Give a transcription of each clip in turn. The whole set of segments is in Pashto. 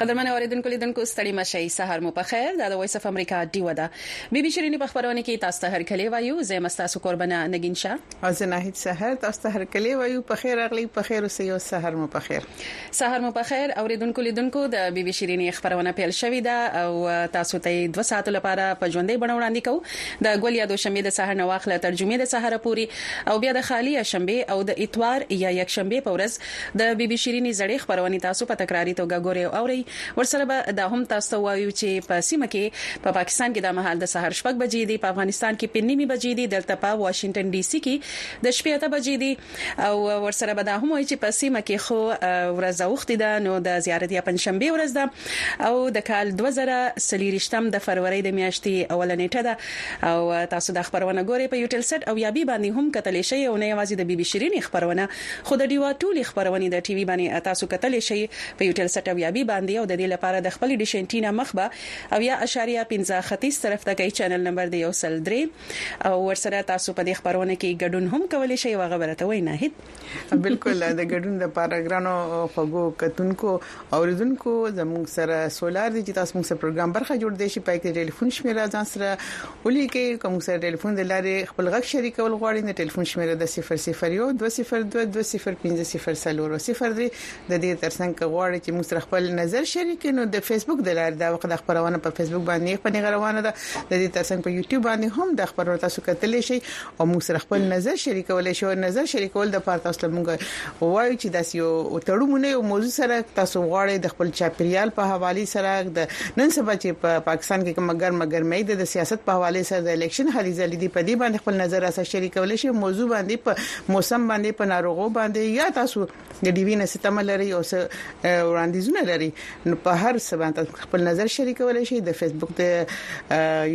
قدرمن اوریدونکو لیدونکو ستړي مشي سهار مو په خیر دا د وایس اف امریکا دی ودا بیبي شيرینی په خبرونه کې تاسو ته هر کلی وایو زه مستاسو قربانه نگین شاه او زه ناهید سحر تاسو ته هر کلی وایو په خیر اغلی په خیر اوسې او سحر مو په خیر سهار مو په خیر اوریدونکو لیدونکو د بی بی شیرینې خپرونه پیل شوې ده او تاسو ته یې دوه ساعتو لپاره په ژوندۍ بڼه وړاندې کوو د ګل یا دوشنبې د سهار نه واخله تر جمعې د سهاره پورې او بیا د خالي یا شنبې او د اتوار یا یکشنبې په ورځ د بی بی شیرینې زړې خپرونې تاسو په تکراري توګه ګورئ او اورئ ورسره به دا هم تاسو ته ووایو چې په سیمه کې په پاکستان کې دا مهال د سهار شپږ بجې دي په افغانستان کې پۀ نیمې بجې دي دلته په واشنګټن ډي سي کې د شپې اته بجې دي. او ورسره به دا هم وایي چې په سیمه کې خو ورځ اوختي ده نو د زیارت یا پنځشنبه ورځ ده او د کال 2023 د فروری د میاشتې اوله نیټه ده او تاسو دا خبرونه ګورئ په یوټل سټ او یا بي باندې هم کتلی شئ او نه یوازې د بي بي شیرینې خبرونه خو د ډیوا ټولي خبرونه د ټي وي باندې تاسو کتلی شئ په یوټل سټ او یا بي باندې او د دې لپاره د خپل ډیشنټینا مخبه او یا اشاریه 15 ختیځ طرف ته کوي چینل نمبر دی یو سل درې او ورسره تاسو په دې خبرونه کې ګډون هم کولای شئ واغه برته وای نه هیت بالکل د ګډون د پاراګرانو خوګو کتونکو اوریدونکو زموږ سره سولار دي چې تاسو موږ سره پروګرام برخه جوړ دی شي پای کې ټلیفون شمیره ځان سره ولي کې کوم سره ټلیفون د لارې خپل غږ شریکول غواړي د ټلیفون شمیره د 001 202 205 0 سلور 0 درې د دې ترڅنګ که غواړئ چې موږ سره خپل نظر شریک کړئ نو د فیسبوک د لارې دا وخت د خبرونه په فیسبوک باندې په نیغه روانه ده د دې ترڅنګ په یوټیوب باندې هم د خبرونه تاسو کتلی شئ او موږ سره خپل نظر شریکول شئ نظر شریکول د پاره تاسو موږ وایو چې داسې یو تړومونه یو موضوع سره تاسو غواړئ د خپل چاپیریال په حواله سره د نن سبا چې په پاکستان کې کوم ګرمه ګرمۍ ده د سیاست په حواله سره د الیکشن هلي ځلې دی په دې باندې خپل نظر سره شریکول شي موضوع باندې په موسم باندې په ناروغو باندې یا تاسو د ډي وي نه څه تمه لري او څه وړاندیزونه لري نو په هر څه باندې خپل نظر شریکولای شي د فیسبوک د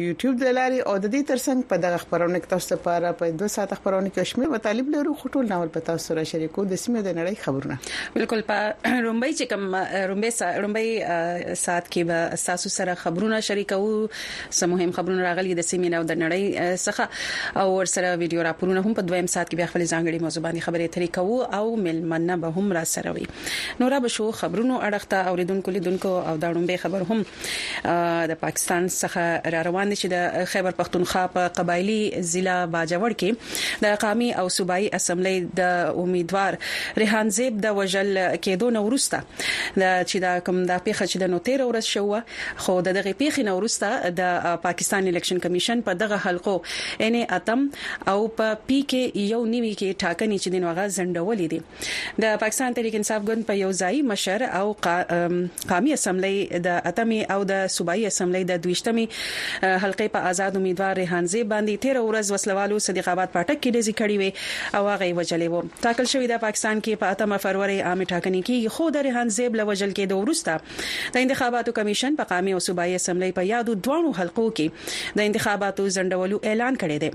یوټیوب د لارې او د دې ترڅنګ په دغه خبرونه کې تاسو لپاره په 2 ساعت خبرونه کې شمیر مطالب لرو خو ټول ناول په تاسو سره شریکو د سیمې د نړۍ خبرونه بالکل په رومبای چې کوم رومبای رومبای ساعت کې به تاسو سره خبرونه شریکو څه مهم خبرونه راغلي د سیمې نه او د نړۍ څخه او ورسره ویډیو راپورونه هم په دویم سات کې بیا خپل ځانګړي موضوع باندې خبرې اترې کوو او ملمنه به هم را سره وي نو را بشو خبرونو اړخته اوریدونکو لیدونکو او دا ډومبه خبر هم د پاکستان څخه را روان دي چې د خیبر پښتونخوا په قبایلی ضلع باجوړ کې د قامي او صوبایي اسمبلی د امیدوار ریحان زیب د وژل کېدو نورسته چې دا کوم د پیښه چې د نو 13 ورځ شوه خو د دغې پېښې نه وروسته د پاکستان الېکشن کمېشن په دغه حلقو ېعنې اتم او په پي کې يو نوي کې ټاکنې چې دي نو هغه ځنډولې دي. د پاکستان تحريک انصاف ګوند په يو ځايي مشر او قامي اسمبلۍ د اتمې او د صوبايي اسمبلۍ د دويشتمې حلقې په ازاد اميدوار رېحان زېب باندې تېره ورځ وسله والو صديق اباد پاټک کې ډزې کړې وې او هغه يې وژلی و. ټاکل شوې ده پاکستان کې په اتمه فرورۍ عامې ټاکنې کېږي خو د رېحان زېب له وژل کېدو وروسته د انتخاباتو کمېشن په قامي او صوبايي اسمبلۍ په یادو دواړو حلقو کې د انتخاباتو ځنډولو اعلان کړی دی.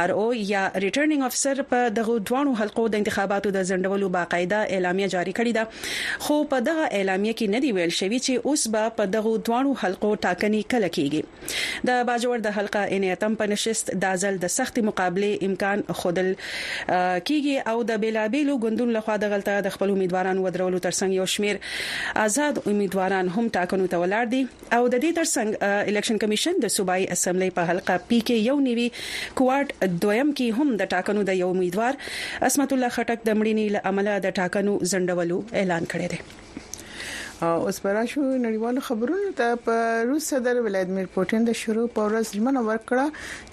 آر او یا ریټرننګ افسر په دغو دواړو حلقو د انتخاباتو د ځنډولو باقاعده اعلامیه جاري کړې ده، خو په دغه اعلامیه کې نه دي ویل شوي چې اوس به په دغو دواړو حلقو ټاکنې کله کېږي. د باجوړ د حلقه ان اتم په نشست دا ځل د سختې مقابلې امکان ښودل کیږي او د بیلابیلو ګوندونو لخوا دغلته د خپل امیدوارانو ودرولو ترڅنګ یو شمیر آزاد امیدواران هم ټاکنو ته ولاړ دي او د دې ترڅنګ الیکشن کمیشن د صوبایي اسمبلۍ په حلقه پی کې یو نیوي کوارټ دویم کې هم د ټاکنو د یو امیدوار اسمت الله خټک د مړینې له امله د ټاکنو ځنډولو اعلان کړی دی اوس پر شو نړیوالو خبرونو ته په روس صدر ولادمیر پوتین د شروع په ورځ ژمنه ورکړه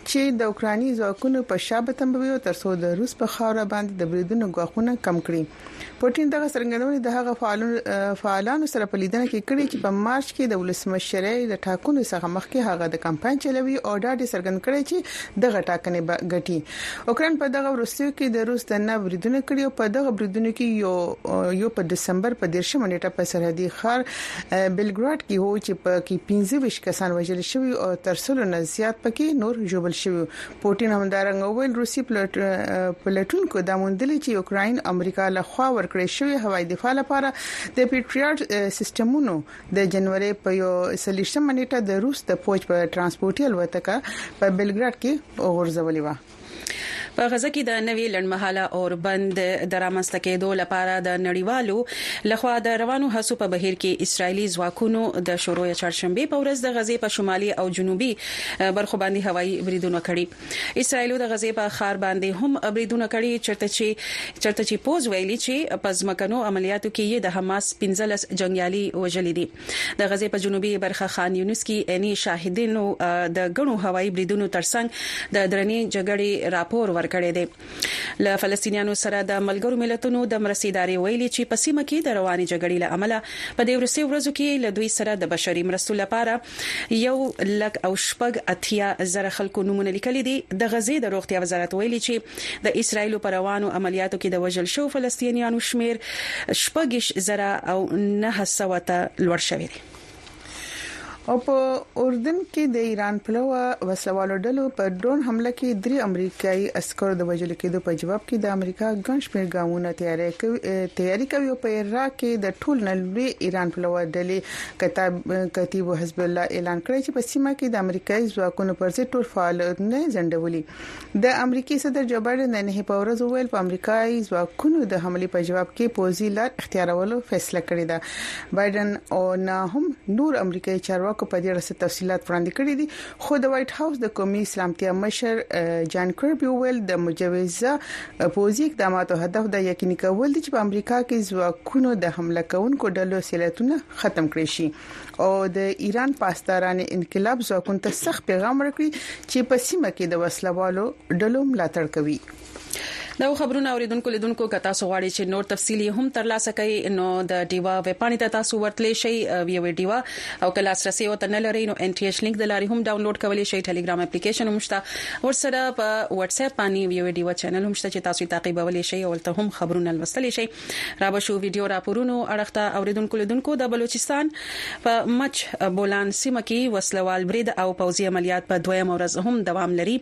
چې د اوکراني ځواکونو په شابه تنبوي او ترڅو د روس په خاوره باندې د بریدونو غوښونه کم کړي پوتین دغه څرګندونه د هغه فعالانو سره په لیدنه کې کړې چې په مارچ کې د ولسمشرۍ د ټاکنو څخه مخکې هغه د کمپاین چلوي او دا د څرګند کړي چې دغه ټاکنې به ګټي اوکراین په دغه وروستیو کې د روس د نو بریدونه کړي او په دغه بریدونو کې یو یو په دسمبر په 13 نیټه په سرحدي ښار بلګراډ کې هو چې په کې 15 ویش کسان وژل شوي او تر سلو نه زیات پکې نور ژوبل شوي پوتین همدارنګ ویل روسي پلټونکو دا موندلي چې اوکراین امریکا له خوا ورکړې شوی هوایي دفاع لپاره د پیټریاټ سیستمونو د جنوري په یو سلیشتمه نیټه د روس د پوج په ترانسپورتي الوتکه په بلګراډ کې وغورځولې و په غزه کې د نوي لړمحاله اوربند د رامنځته کېدو لپاره د نړیوالو لخوا د روانو هڅو په بهیر کې اسرایلی ځواکونو د شورو چړشنبه په ورځ د غزې په شمالي او جنوبي برخو باندې هوایي بریدونه کړي اسرایلو د غزې په ښار باندې هم بریدونه کړي چرته چې چرته چې پوځ ویلي چې په ځمکنو عملیاتو کې یې د حماس پنځلس جنګیالي وژلي دي. د غزې په جنوبي برخه خان یونس کې عیني شاهدینو د ګڼو هوایي بریدونو ترڅنګ د درنې جګړې راپور ورکړی دی. له فلسطینیانو سره د ملګرو ملتونو د مرستې ادارې ویلي چې په سیمه کې د روانې جګړې له امله په دې وروستیو ورځو کې له دوی سره د بشري مرستو لپاره یو لک او شپږ اتیا زره خلکو نومونه لیکلي دي د غزې د روغتیا وزارت ویلي چې د اسرایلو په روانو عملیاتو کې د وژل شوو فلسطینیانو شمیر شپږ زره او نهه سوه ته لوړ شوی دی او په اردن کې د ایران پلوه وسلوالو ډلو په ډرون حمله کې درې امریکایي عسکرو د وژل کېدو په جواب کې د امریکا ګڼ شمېر ګامونه تیاری کوي تیاری کوي او په عراق کې د ټول نړۍ ایران پلوه ډلې کتاب کتیب حزب الله اعلان کړی چې په سیمه کې د امریکایي ځواکونو پر ضد ټول فعالیتونه ځنډولي د امریکې صدر جو بایډن د نهې په ورځ وویل په امریکایي ځواکونو د حمله په جواب کې پوزي لار اختیارولو فیصله کړې ده بایډن او نه هم نور امریکایي چارواکو په دې اړه تفصيلات وړاندې کړي دي خو د وایټ هاوس د قومي اسلامتیا مشر جان کربي وویل د مجوزه پوزي اقداماتو هدف د یقیني کول دي چې په امریکا کې ځواکونو د حمله کوونکو ډلو سیلاتونه ختم کړي شي او د ایران پاسداران انقلاب ځواکونو ته سخت پیغام ورکړي چې په سیمه کې د وسلوالو ډلو ملاتړ کوي دا خبرونه اوریدونکو لیدونکو کتا سو غواړي چې نور تفصيلي هم ترلاسه کړئ نو د ډیوا ویب پاڼې ته تاسو ورتلی شئ ویو ډیوا او کله سرسي او تنل لري نو ان ټي ایچ لینک د لارې هم ډاونلوډ کولای شئ ټلګرام اپلیکیشن هم شته ورسره په واتس اپ باندې ویو ډیوا چینل هم شته چې تاسو تعقیبولای شئ او تل هم خبرونه لوستلی شئ را به شو ویډیو راپورونو اړخ ته اوریدونکو لیدونکو د بلوچستان په مچ بولان سیمه کې وسله وال برید او پوځي عملیات په دویم ورځ هم دوام لري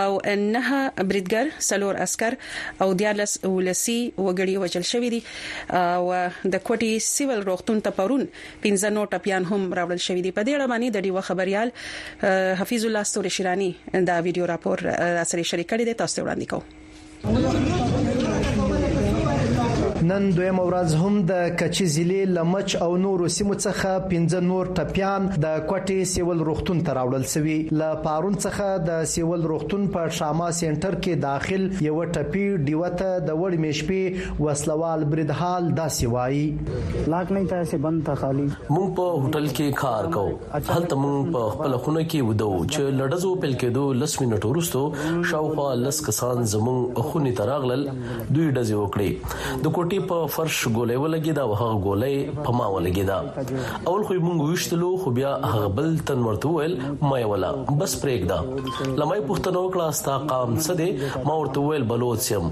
او نه بریدګر سلور عسكر او 14 ولسی وګړي وجل شوې دي او د کوټي سیول روغتون ته پرون 15 نو ټپيان هم راوړل شوې دي په دې اړه باندې د ډیوه خبريال حفیظ الله ستوري شیرانی دا ویډیو راپور را سره شریک کړی دی تاسو وړاندې کوم نن دویم ورځ هم د کچي ضلع لمچ او نورو سیمو څخه 15 نور ټپیان د کوټې سیول روغتون ته راوړل شوی ل پارون څخه د سیول روغتون په شاما سنټر کې داخل یو ټپی دیوته د وړ میشپې وسلوال بریدحال داسې وایي لاک نه تاسو بند ته خالی مونږ په هوټل کې کار کوو هلته موږ په خپل خونه کې ودو چې لړزو پیل کېدو لس منټو وروسته شاوخوا لس کسان زموږ خونې ته راغلل دوی ډزې وکړې د کوټې په فرش ګولې ولګې دا وهغه ګولې په ما ولګې دا اول خو موږ وښتلو خو بیا هغه بل تن ورته ویل ما ولا بس پرېګ دا لمای پښتنو کړه ستا قام څه دی ما ورته ویل بلوڅ يم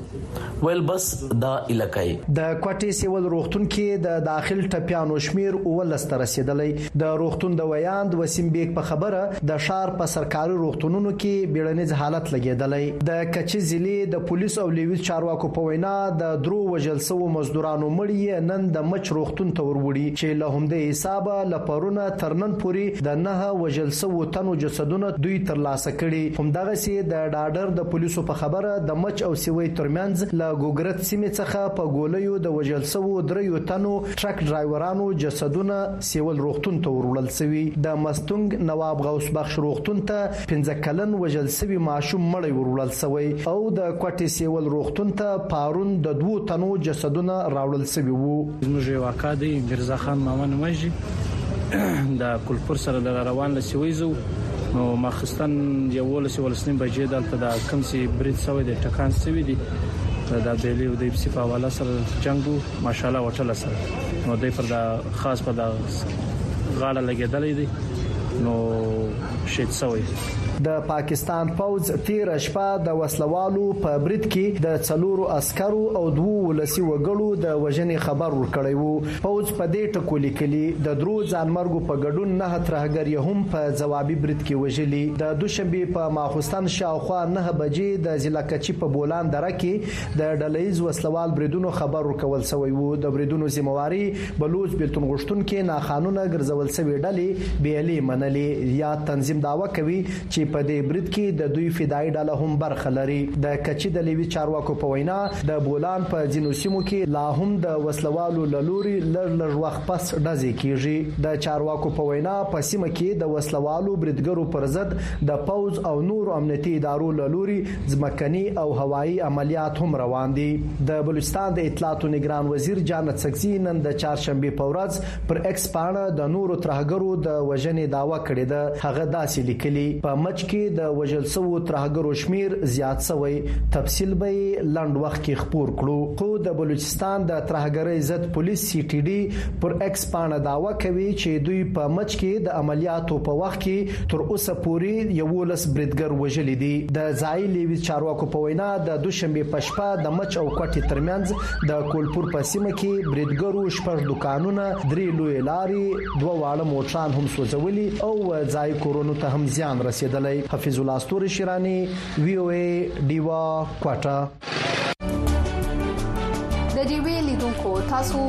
ویل بس دا علاقه یې. د کوټې سیول روغتون کې د داخل ټپیانو شمېر اوولس ته رسېدلی. د روغتون د ویاند وسیم بېګ په خبره د ښار په سرکاري روغتونونو کې بېړنیز حالت لګېدلی. د کچي ضلعې د پولیس او لویز چارواکو په وینا د درو وژل شوو مزدورانو مړي یې نن د مچ روغتون ته ور وړي چې له همدې حسابه له پرونه تر نن پورې د نهه وژل شوو تنو جسدونه دوی ترلاسه کړي. همدغسې د ډاډر د پولیسو په خبره، د مچ او سیوۍ ترمنځ له ګوګرت سیمې څخه په ګولیو د وژل شوو دریو تنو ټرک ډرایورانو جسدونه سیول روغتون ته وروړل شوي. د مستونګ نواب غوث بخش روغتون ته پنځه کلن وژل شوي ماشوم مړی وروړل شوی او د کوټې سیول روغتون ته پارون د دوو تنو جسدونه راوړل شوي وو. زموږ یو اکا دی میرزا خان ماما نومېژي د کولپور سره له راروان له سیوۍ زه وو. نو ماخستن یوولس یوولس نیم بجې دلته د کوم سي برید سوی دی ټکان سوی دی دا بیلی او د ایپسی په حواله سره جنگو ماشاءالله وټل سره نو د پر دا خاص په دا غاړه لګیدلې دي نو شهید سوی د پاکستان پوځ تیر شپه د وسلوالو په برید کې د څلورو عسکرو او دوو ولسی وګړو د وژنې خبر ورکړی وو پوځ په دې ټکو لیکلي، د درو ځانمرګو په ګډون نهه ترهګر یې هم په ځوابي برید کې وژلي. د دوشنبې په ماخوستن شاوخوا نهه بجې د ضلع کچي په بولان دره کې د ډله ییز وسله وال بریدونو خبر ورکول شوی و. د بریدونو ذمه واري بلوڅ بېلتون غوښتونکې ناقانونه ګرځول شوې ډلې، بي ایل اې، منلې. یاد تنظیم دعوه کوي، چې په دې برید کې د دوی فدايي ډله هم برخه لري. د کچي د لېوي چارواکو په وینا، د بولان په ځینو سیمو کې لا هم د وسله والو له لوري لږ لږ وخت پس ډزې کېږي. د چارواکو په وینا، په سیمه کې د وسله والو بریدګرو پر ضد د پوځ او نورو امنیتي ادارو له لوري ځمکني او هوایي عملیات هم روان دي. د بلوچستان د اطلاعاتو نګران وزیر جان اڅکزي نن د چهارشنبې په ورځ پر ایکس پاڼه د نورو ترهګرو د وژنې دعوا کړې ده هغه داسې لیکلي په مچ کې د وژل شوو ترهګرو شمیر زیات شوی تفصیل به لند وخت کې خپور کړو خو د بلوچستان د ترهګرۍ ضد پولیس سی ټي ډي پر ایکس پاڼه دعوا کوي چې دوی په مچ کې د عملیاتو په وخت کې تر اوسه پوري 11 بریدګر وژلي دي د ځای لیوي چارواکو په وینا د دوشنبه په شپه د مچ او کوټې ترمنځ د کولپور په سیمه کې بریدګرو شپږ دکانونه، درې لوی لارې، دوه واړه موټران هم سوځولي او ځای کورونو ته هم زیان رسیدلی. حفیظ الله ستوري شیراني، وی او ای، ډیوه، کوټه. د ډیوی لیدونکو تاسو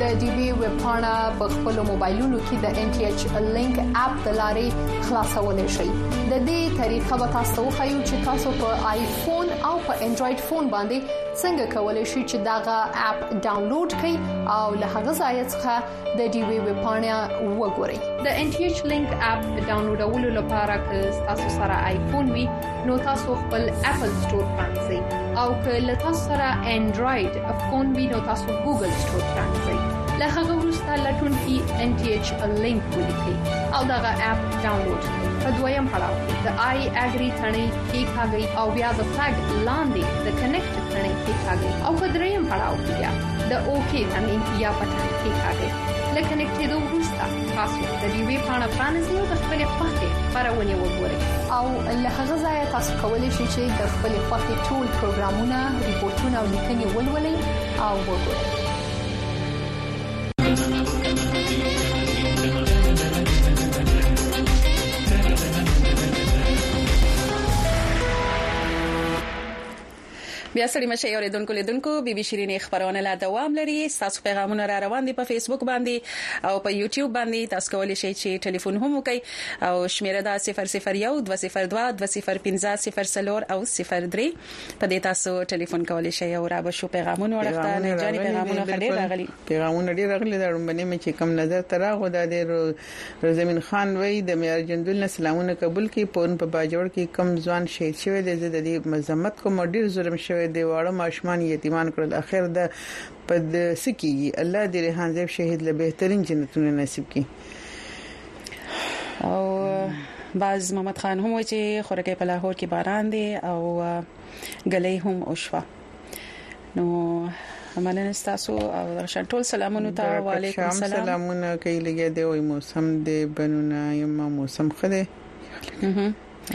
د ډیوی ویب پاڼه په خپل موبایلونو کې د ان ټي ایچ لینک اپ د لارې خلاصولای شئ د دې طریقه به تاسو ته وښایو چې تاسو په آیفون او په انډراید فون باندې څنګه کولای شئ چې دا غا اپ ډاونلوډ کړئ او له هغه ځای څخه د دې ویب پاڼه وګورئ د ان ټي ایچ لینک اپ ډاونلوډولو لپاره که تاسو سره آیفون وي نو تاسو خپل اپل سٹور پرانځئ او که له تاسو سره انډراید فون وي نو تاسو ګوګل سٹور پرانځئ له هغه وروسته لټون کې ان ټي ایچ لینک ولیکئ او دا غا اپ ډاونلوډ په دویم پړاو کې د آی اګری تڼۍ کې کاږي او بیا د فلګ لاندې د کنیکټ تڼۍ کې کاږي او په دریم پړاو کې بیا د اوکی تڼۍ یا بټن کې کاږي له کنیکټېدو وروسته تاسو د دې وی پاڼه پرانیزئ او د خپلې خوښې خبرونه وګورئ او له هغه ځایه تاسو کولی شئ چې د خپلې خوښې ټول پروګرامونه، ریپورتونه او لیکنې ولولئ او وګورئ بیا سړی مشه یو ردونکو لیدونکو بي بي شيرینې خبرونه لا دوام لري تاسو پیغامونه را روان دي په فیسبوک باندې او په یوټیوب باندې تاسو کولی شئ چې ټلیفون هم وکړئ او شمیره دا 0012022050 او 03 په دې تاسو ټلیفون کولی شئ او را به شو پیغامونه ورته نه جاني پیغامونه خډې راغلي پیغامونه ډیر راغلي دا رومبنه مې چې کم نظر تراغو دا د رزمین خان وای د معیار جندل نه سلامونه قبول کی پون په باجوړ کې کم ځوان شهید شوی دی زه د دې مذمت کوم ډیر ظلم شوی دی واړه ماشومان یتیمان کړل اخر د پد سکیږي الله دې رهان زیب شهید له بهترین جنتونه نصیب کړي او باز محمد خان هم چې خورکه په لاهور کې باران دی او غلې هم اوشوا نو مننه تاسو او درشن ټول سلامونه ته وعليكم السلام سلامونه کوي لګي دی وي موسم دی بنونه یم موسم خده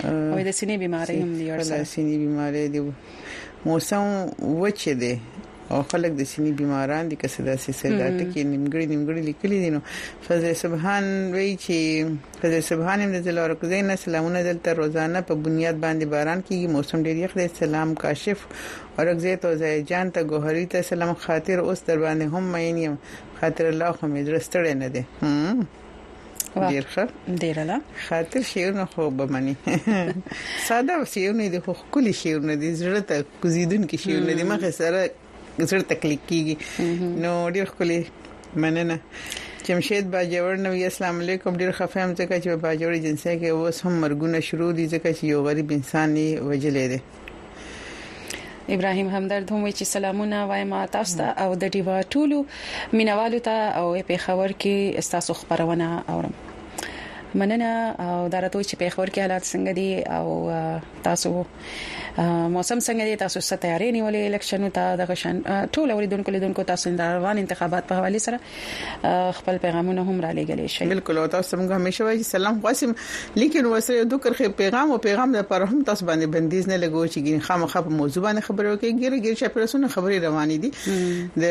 او د سینې بيمارۍ هم دی ورسره سینې بيمارۍ دی موسم وچ دی او خلک د سینې بیماران دي که څه داسې څه دا ټکی نیمګړي نیمګړي لیکلي دي نو فضل سبحان وی چې فضل سبحان هم د زلور کوزین نه سلامونه دلته روزانه په بنیاد باندې باران کیږي موسم ډیر یخ دی سلام کاشف اورګزی تو زای جان ته ګوهری ته سلام خاطر اوس در باندې هم مینیم خاطر الله خو مې درستړې نه دي ډیر ښه ډیر لا خاطر شیرونه خو به مني ساده شیرونه دي خو کلی شیرونه دي زړه ته کوزیدونکو شیرونه دي مخه سره زړه تکلیف کیږي نو ډیر خولي مننه جمشید باجوړ نو اسلام علیکم ډیر خفهم ځکه چې باجوړ جنسي کې اوس هم مرګونه شروع دي ځکه چې یو غریب انسان یې وجلې دي ابراهيم همدرد هم وی چې سلامونه وایم تاسو ته او د ډیوا ټولو مینوالو ته او په خبر کې تاسو خبرونه اورم مننه او دا راته چې په خبر کې حالات څنګه دي او تاسو موسم څنګه دی تاسو څه تیاری نیولې الیکشن ته د غشن ټول اوریدونکو لیدونکو تاسو د روان انتخابات په حواله سره خپل پیغامونه هم را لېګلې شي بالکل او تاسو موږ همیشه وایي سلام غواسم لیکن وسره یو دوکر خې پیغام او پیغام د پر هم تاسو باندې بندیز نه لګو چې ګین خامخا په موضوع باندې خبرې وکړي ګیر ګیر چې پر سونه خبرې روانې دي د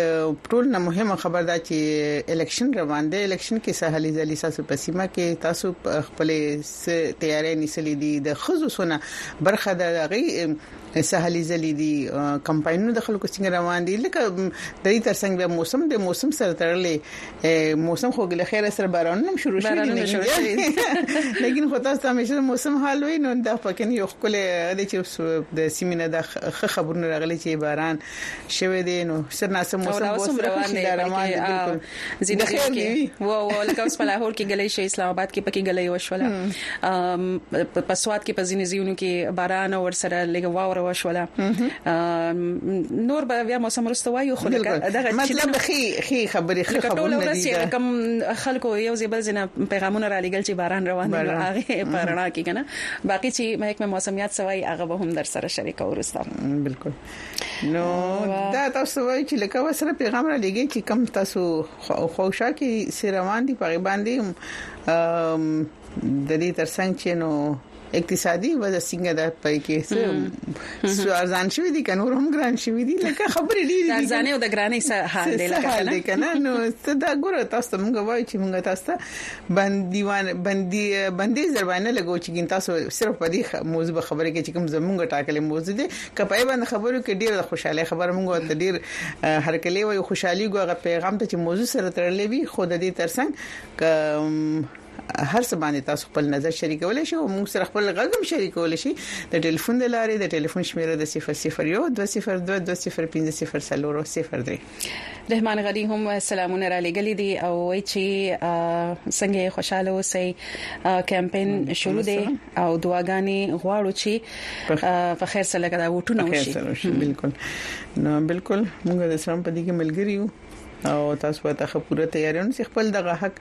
ټول نه مهمه خبر دا چې الیکشن روان دی الیکشن کې سهالي ځلې تاسو په سیمه کې تاسو خپل تیارې نسلې دي د خزو سونه برخه د غي څه هلي ځلي دي کمپاینونه د خلکو څنګه روان دي لکه د دې ترڅنګ بیا موسم د موسم سره تړلې موسم خو ګل خیر سره بارانونه هم شروع شوي دي لیکن خو تاسو همیشه موسم حال وي نو دا پکې یو خپل د چې د سیمینه د خبرونه راغلي چې باران شوه دی نو سر ناسه موسم بوس روان دی روان دی بالکل زیاده خیر دی و و لکه اوس په لاهور کې غلې شي اسلام آباد کې پکې غلې وشوله په سواد کې په ځینې ځینو کې باران او سره لګ واور وشوله نور به بیا موسم رسته وایو خو دغه مطلب خي خي خبري خي خبرونه دي چې کوم خلکو یو زیبل زنه پیغامونه را لګل چې باران روان دی هغه پرانا کې کنه باقي چې محکمه موسمیات سوای هغه به هم در سره شریک ورسته بالکل نو دا تاسو وایي چې لکه وسره پیغام را لګي چې کم تاسو خوشا کې سیروان دي په باندې د دې ترڅنګ چې نو اقتصادي وضع څنګه ده پای کې څه ارزان شوی دي کنور هم ګران شوی دي لکه خبرې ډېری دي ارزانه او د ګرانې سره حال دی لکه کنه نو ته دا ګوره تاسو موږ وایو چې موږ تاسو ته بندیوان بندي بندي زربانه لګو چې تاسو صرف په دې موضوع خبرې کې چې کوم زمونږ ټاکلې موضوع دي که په باندې خبرو کې ډیره خوشاله خبره مونږ ته ډیر هرکلی وي خوشحالي ګوغه پیغام ته چې موضوع سره تړلې وي خو د دې ترڅنګ هر څه باندې تاسو خپل نظر شریکول شي او موږ سره خپل غږم شریکول شي د ټلیفون د لارې د ټلیفون شمیره د 001 202 205 003 رحمان غني هم سلامونه را لګلې دي او وایي چې څنګه خوشاله اوسئ کمپاین شروع دی او دعاګانې غواړو چې په خیر سره لګا وټونه وشي بالکل نو بالکل موږ د اسلام په دې کې ملګری یو او تاسو ته خپل تیارون سي خپل دغه حق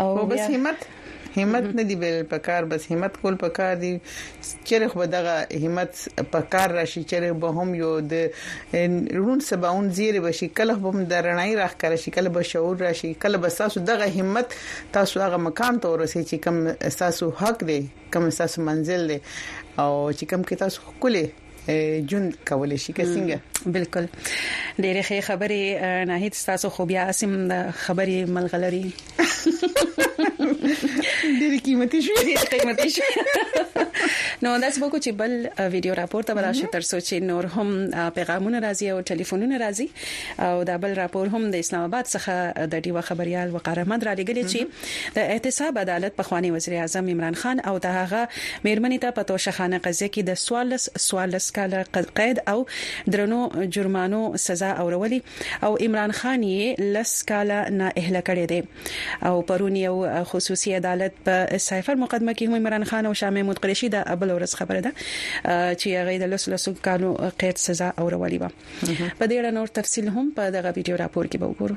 او بس همت همت نه دی ویل پکار بس همت کول پکار دی چیرې خو دغه همت پکار راشي چیرې به هم یو د رون سباون زیره بشي کله هم د رڼای راخ کړی شي کله به شعور راشي کله به تاسو دغه همت تاسو هغه مقام ته ورسې چې کم تاسو حق دی کم تاسو منزل دی او چې کم کې تاسو خپل ژوند کولای شي که څنګه بالکل ډېرې ښې خبرې ناهید تاسو خو بیا اسیم خبرې ملغلري ډېرې قیمتي شوې ډېرې قیمتي شوې نو داس وکړو چې بل ویډیو راپور ته ولاړ شو تر څو چې نور هم پیغامونه راځي او ټلیفونونه راځي او دا بل راپور هم د اسلام آباد څخه د ډیوه خبريال وقار احمد را لګل چې د احتساب عدالت پخواني وزیراعظم عمران خان او د هغه مېرمنې ته په توشه خانه قضیه کې د څوارلس څوارلس کاله قید او درنو جرمانو سزا اورولې او عمران خان یې لس کاله نااهله کړی دی او پرون یو خصوصي عدالت په سایفر مقدمه کې هم عمران خان او شاه محمود قریشي دا بل ورځ خبره ده چې هغه د لس لسو کالو قید سزا اورولې و په دې اړه نور تفصیل هم په دغه ویډیو راپور کې به وګورو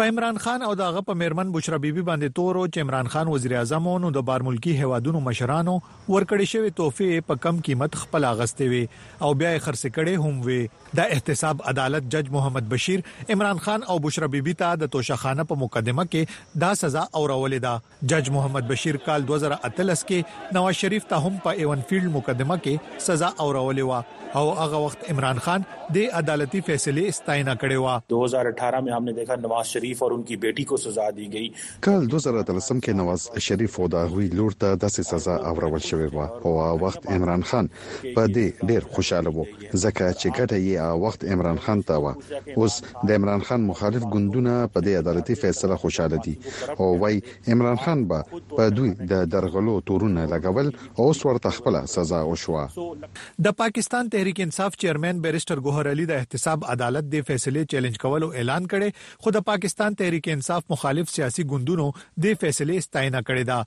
په عمران خان او د هغه په میرمن بشرا بیبي باندې تورو چې عمران خان وزیر اعظم او نو د بار ملکی هوادونو مشرانو ورکړې شوی تحفه په کم قیمت خپل اغستې وي او بیا یې خرڅ کړي هم وي د احتساب عدالت جج محمد بشیر عمران خان او بشرا بیبي ته د توشخانه په مقدمه کې دا سزا اورولې ده جج محمد بشیر کال دوه زره اتلس کې نواز شریف ته هم په ایون فیلډ مقدمه کې سزا اورولې وه او هغه وخت عمران خان د عدالتي فیصلې ستاینه کړې وه. دو هزار اټھارا مې هم نه دیکھا نواز شریف اور انکی بیټی کو سزا دی ګئی. کال دوه زره اتلسم کې نواز شریف او د هغوی لور ته داسې سزا اورول شوې وه او هغه وخت عمران خان په دې ډېر خوشاله وو ځکه چې ګټه یې هغه وخت عمران خان ته وه اوس د عمران خان مخالف ګوندونه په دې عدالتي فیصله خوشاله دي او وایي عمران خان به په دوی د درغلو تورونه لګول او اوس ورته خپله سزا وشوه. د پاکستان تحریک انصاف چیئرمین بیرسټر ګوهر علي د احتساب عدالت دې فیصلې چیلنج کولو اعلان کړی خو د پاکستان تحریک انصاف مخالف سیاسي ګوندونو دې فیصلې ستاینه کړې ده.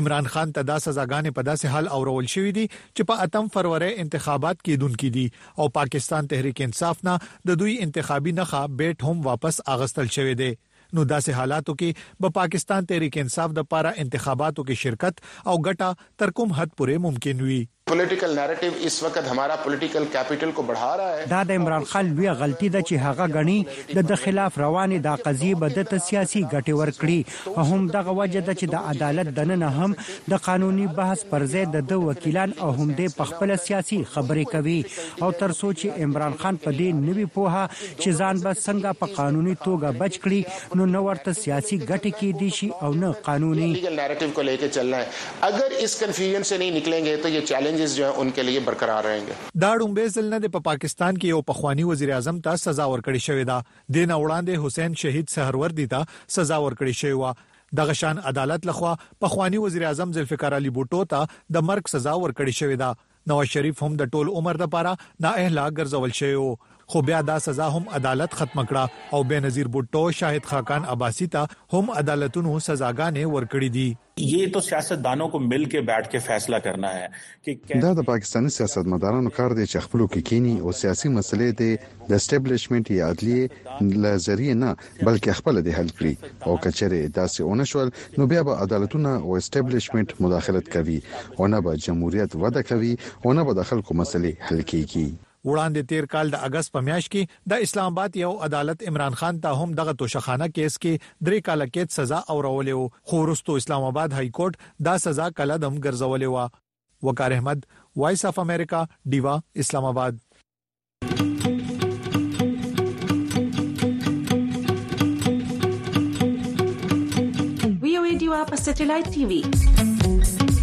عمران خان ته دا سزاګانې په داسې حال اورول شوې دي چې په اتم فرورۍ انتخابات کېدونکي دي او پاکستان تحریک انصاف نه د دوی انتخابي نښه بیټ هم واپس اغستل شوې ده نو داسې حالاتو کې به پاکستان تحریک انصاف د پاره انتخاباتو کې شرکت او ګټه تر کوم حد پورې ممکن وي پولیټیکل نارټیو اس وقت همارا پولیټیکل کیپیټل کو بړها رها هې. دا د عمران خان لویه غلطي ده چې هغه ګڼي د ده خلاف روانې دا قضیې به ده ته سیاسي ګټې ورکړي او هم دغه وجه ده چې د عدالت دننه هم د قانوني بحث پر ځای د ده وکیلان او هم دی پخپله سیاسي خبرې کوي او تر څو چې عمران خان په دې نه وي پوه چې ځان به څنګه په قانوني توګه بچ کړي نو نه ورته سیاسي ګټې کیدی شي او نه قانوني. اګر اس کنفیوژن سې نهي نکلېنګ هې تو یې چېلېنجز جو هې ان کې لیې برقرار رهېنګ هې. دا ړومبی ځل نه دی په پاکستان کې یو پخواني وزیراعظم ته سزا ورکړې شوې ده. دې نه وړاندې حسین شهید سهروردي ته سزا ورکړې شوې وه. دغه شان عدالت له خوا پخواني وزیراعظم ذوالفقار علي بوټو ته د مرګ سزا ورکړې شوې ده. نواز شریف هم د ټول عمر لپاره نااهله ګرځول شوی و خو بیا دا سزا هم عدالت ختمه کړه او بېنظیر بوټو، شاهد خاقان عباسي ته هم عدالتونو سزاګانې ورکړې دي. دا د پاکستاني سیاستمدارانو کار دی چې خپلو کې کیني او سیاسي مسلې دې د اسټبلشمنټ یا عدلیې له ذریعې نه بلکې خپله دې حل کړي او که چېرې داسې ونه شول نو بیا به عدالتونه او اسټبلشمنټ مداخلت کوي او نه به جمهوریت وده کوي او نه به د خلکو مسلې حل کیږي. وړاندې تېر کال د اګست په میاشت کې د اسلام اباد یو عدالت عمران خان ته هم دغه توشخانه کیس کې درې کاله قید سزا اورولی و، خو وروسته اسلام اباد های کورټ دا سزا کلعدم ګرځولې وه. وقار احمد، وایس اف امریکا، ډیوه، اسلام اباد. وي او ای ډیوه په سټلایټ ټي وي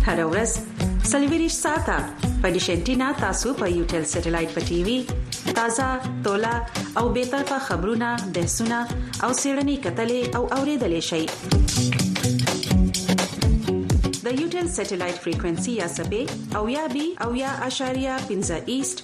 هره ورځ سلیویریش ساته په دیشنټینا تاسو په یو ټل سټلایټ په ټي وي تازه تولا او به تر په خبرونه بحثونه او سیړنی کتلې او اوریدلې شي د یو ټل سټلایټ فریکوئنسي یا سبې او یا بي او یا اشاریه 15 ایست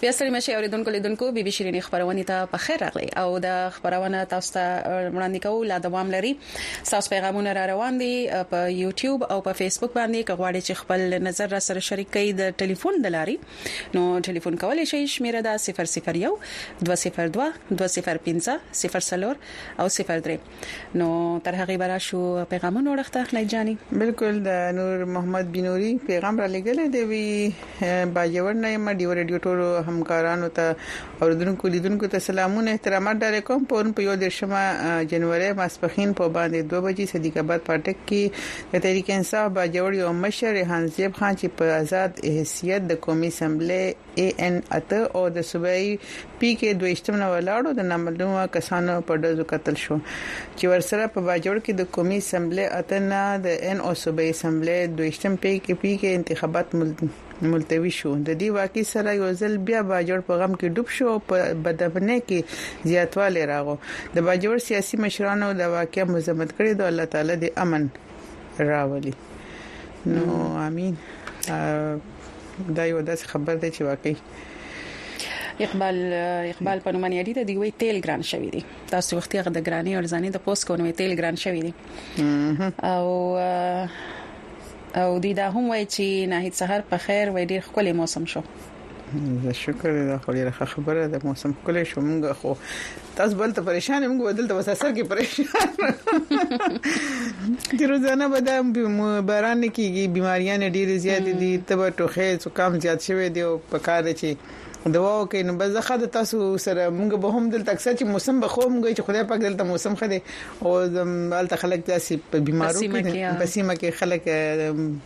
بیا ستړي مه شئ اوریدونکو لیدونکو بي بي شیرینې خبرونې ته په خیر راغلئ او د خبرونه تاسو ته وړاندې کوو لا دوام لري تاسو پیغامونه را روان دي په یوټیوب او په فیسبوک باندې که غواړئ چې خپل نظر را سره شریک کړئ د ټلیفون د لاري نو ټلیفون کولای شئ شمیره دا 001 202 205 00 او 03 نو تر هغه برا شو پیغامونه ورخته اخلي جاني بالکل د نور محمد بنوري پیغام را لګل دی وی باجوړ نه ما دی ریډیو ټول همکارانو ته اوردونکو لیدونکو ته سلامونه احترامات ډالې کوم په اون په یو د شمه جنوري ماسپخین په باندې 2 بجې صدیق آباد پټک کې د تحریک انصاف باجوړ یو مشر هانزیب خان چې په آزاد حیثیت د قومي اسمبلی ای ان اته او د صوبایي پی کې دویشتم نه ولاړو د نامعلومه کسانو په ډزو قتل شو چې ورسره په باجوړ کې د قومي اسمبلی اته نه د ان او صوبایي اسمبلی دویشتم پی کې پی کې انتخابات ملتوي شو د دې واقعي سره یو ځل بیا باجوړ په غم کې ډوب شو او په بدبنۍ کې زیاتوالی راغو د باجوړ سیاسي مشرانو د واقعیا مزمت کړي د الله تعالی د امن راولي نو امين دا یو داسې خبر دی چې واقعي اقبال اقبال په نومانی اړیده دی وی تیل ګران شوی دی تاسو وخت هغه د ګرانی ارزانی د پوس کونه تیل ګران شوی دی او او دی دا هم وای چې ناهید سحر په خیر وای ډیر خولي موسم شو زه شکر دا خو ډیره خبره ده موسم کله شو موږ خو تاسو بل ته پریشان موږ بدل ته وساسر کې پریشان د روزانه به د باران کېږي بيماريان ډېرې زیاتې دي تبه ټوخه زکام زیات شوی دی او په کار دی چې دوا وکړي نو بس زخه د تاسو سره موږ به هم دلته اکثر چې موسم به خو موږ چې خدای پاک دلته موسم خره او دلته خلک داسې په بيمارو کې په سیمه کې خلک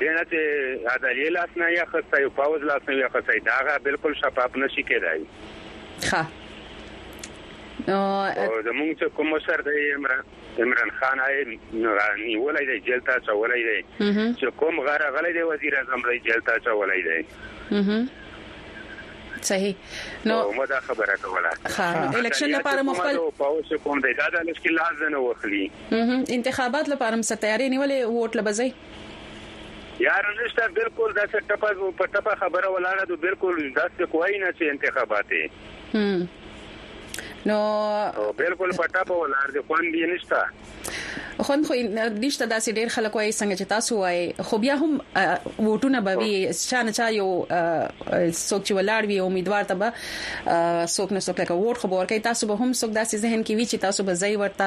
دینه چې عدلیه لاس نه یا خسته یو پاوز لاس نه یا خسته دا غا بالکل شفاف نشي کېدای ښه نو زمونږ چې کوم سر دی عمران عمران خان آی نورانی ولای دی جیل ته چولای دی چې کوم غره غلې دی وزیر اعظم دی جیل ته چولای دی صحیح نو مو دا خبره کوله ها الیکشن لپاره مخبل پاوس کوم دی دا د مشکل لاز نه وخلی انتخابات لپاره مو څه تیاری نیولی ووټ له به ځی. یاره نشته بلکل داسې ټپه په ټپه خبره ولاړه ده بلکل داسې خو وایي نه چې انتخابات یې هم نو بلکل په ټپه ولاړ دي خوند یې نشته خوند خو نشته داسې ډیر خلک وایي څنګه چې تاسو وایي خو بیا هم ووټونه به وي چا نه چا یو څوک چې ولاړ وي امیدوار ته به څوک نه څوک لکه ووټ خو ورکړي تاسو به هم څوک داسې ذهن کې وي چې تاسو به ځای ورته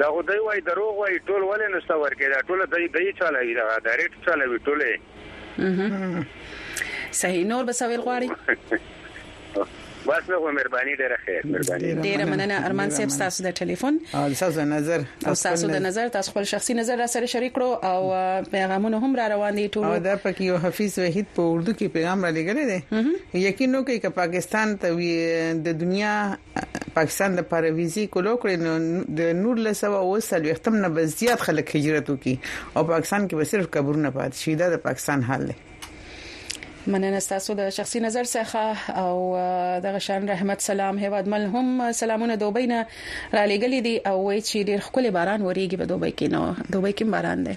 دا خو دی وایی دروغ وایی ټول ولی نسته ورکی دا ټول دی دی چالوی دا ډایرکټ چالوی ټوله صحیح نور به سویل غواړي بس نو مهرباني ډیره خیر مهرباني ډیره مننه ارمان صاحب تاسو د ټلیفون او تاسو نظر او تاسو د نظر تاسو خپل شخصي نظر را سره شریک کړو او پیغامونه هم را روان دي ټول او دا پکې یو حفیظ وحید په اردو کې پیغام را لګل دي یقینو کې چې پاکستان ته د دنیا پاکستان د پاره ویزي کولو کړې نو د 1940 نه به زیات خلک هجرت وکي او پاکستان کې به صرف قبرونه پات شي دا د پاکستان حال دی مننه تاسو د شخصي نظر څخه او دغه شان رحمت سلام هوادمل هم سلامونه دوبۍ نه را لېګلې دي او وایي چې ډېر خپل باران وريږي په دوبۍ کې نو دوبۍ کې باران دی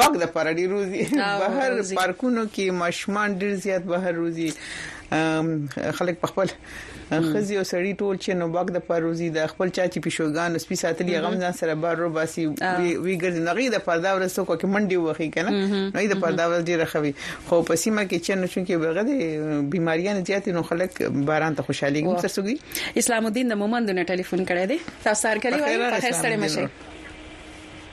واک د پاره ډیر روزي بهر پارکونو کې ماشومان ډیر زیات بهر روزي خلک په خپل خزي او سړی ټول چې نو باغ د پروزي د خپل چا چې پښوګان سپي ساتلی غم ځان سره بار رو باسي وی ګرځي نغې د پردا ورسو کو کې منډي وخی کنه نو د پردا ور ډیره خوي خو په سیمه کې چې نو چې بغه د بيماریاں زیات نو خلک باران ته خوشحالي کوم سر سګي اسلام الدین د مومند نه ټلیفون کړی دی تاسو سره کلی وای په خسته مشه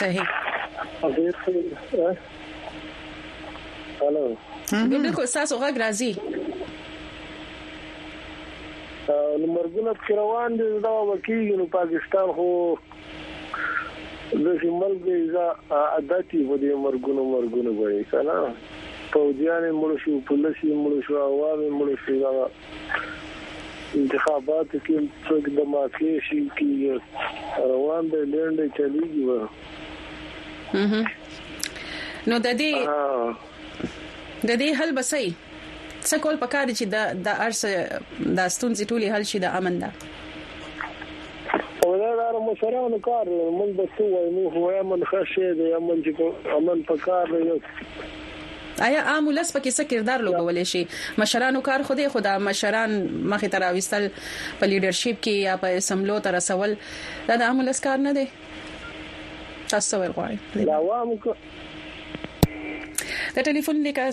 صحیح هلو بالکل تاسو غږ راځي نو مرګونه په روان دي دا وکیږي نو پاکستان خو د شمال دی ځا عادتي و دي مرګونو مرګونو وایي کنه پوجیان مړ شو پولیس مړ شو عوام مړ شو انتخاباتو کې څوک د مافيې شي کيږي روان دی لينډی چليږي به نو ددې ددې حل به څه څه کول پکار دي چې د د ارس د استونزې ټولي حل شي د امن ده دا مشرانو کار دی موږ به څه وایو موږ خو امن ښه شی دی امن چې امن پکار دی ایا عام ولس پکې څه کردار لوبولی شي؟ مشرانو کار خو دی خو دا مشران مخې ته راوستل په لیډرشیپ کې یا په اسمبلو ته رسول دا د عام ولس کار نه دی؟ تاسو څه ویل غواړئ په دې باره کې؟ د ټلیفون لیکه.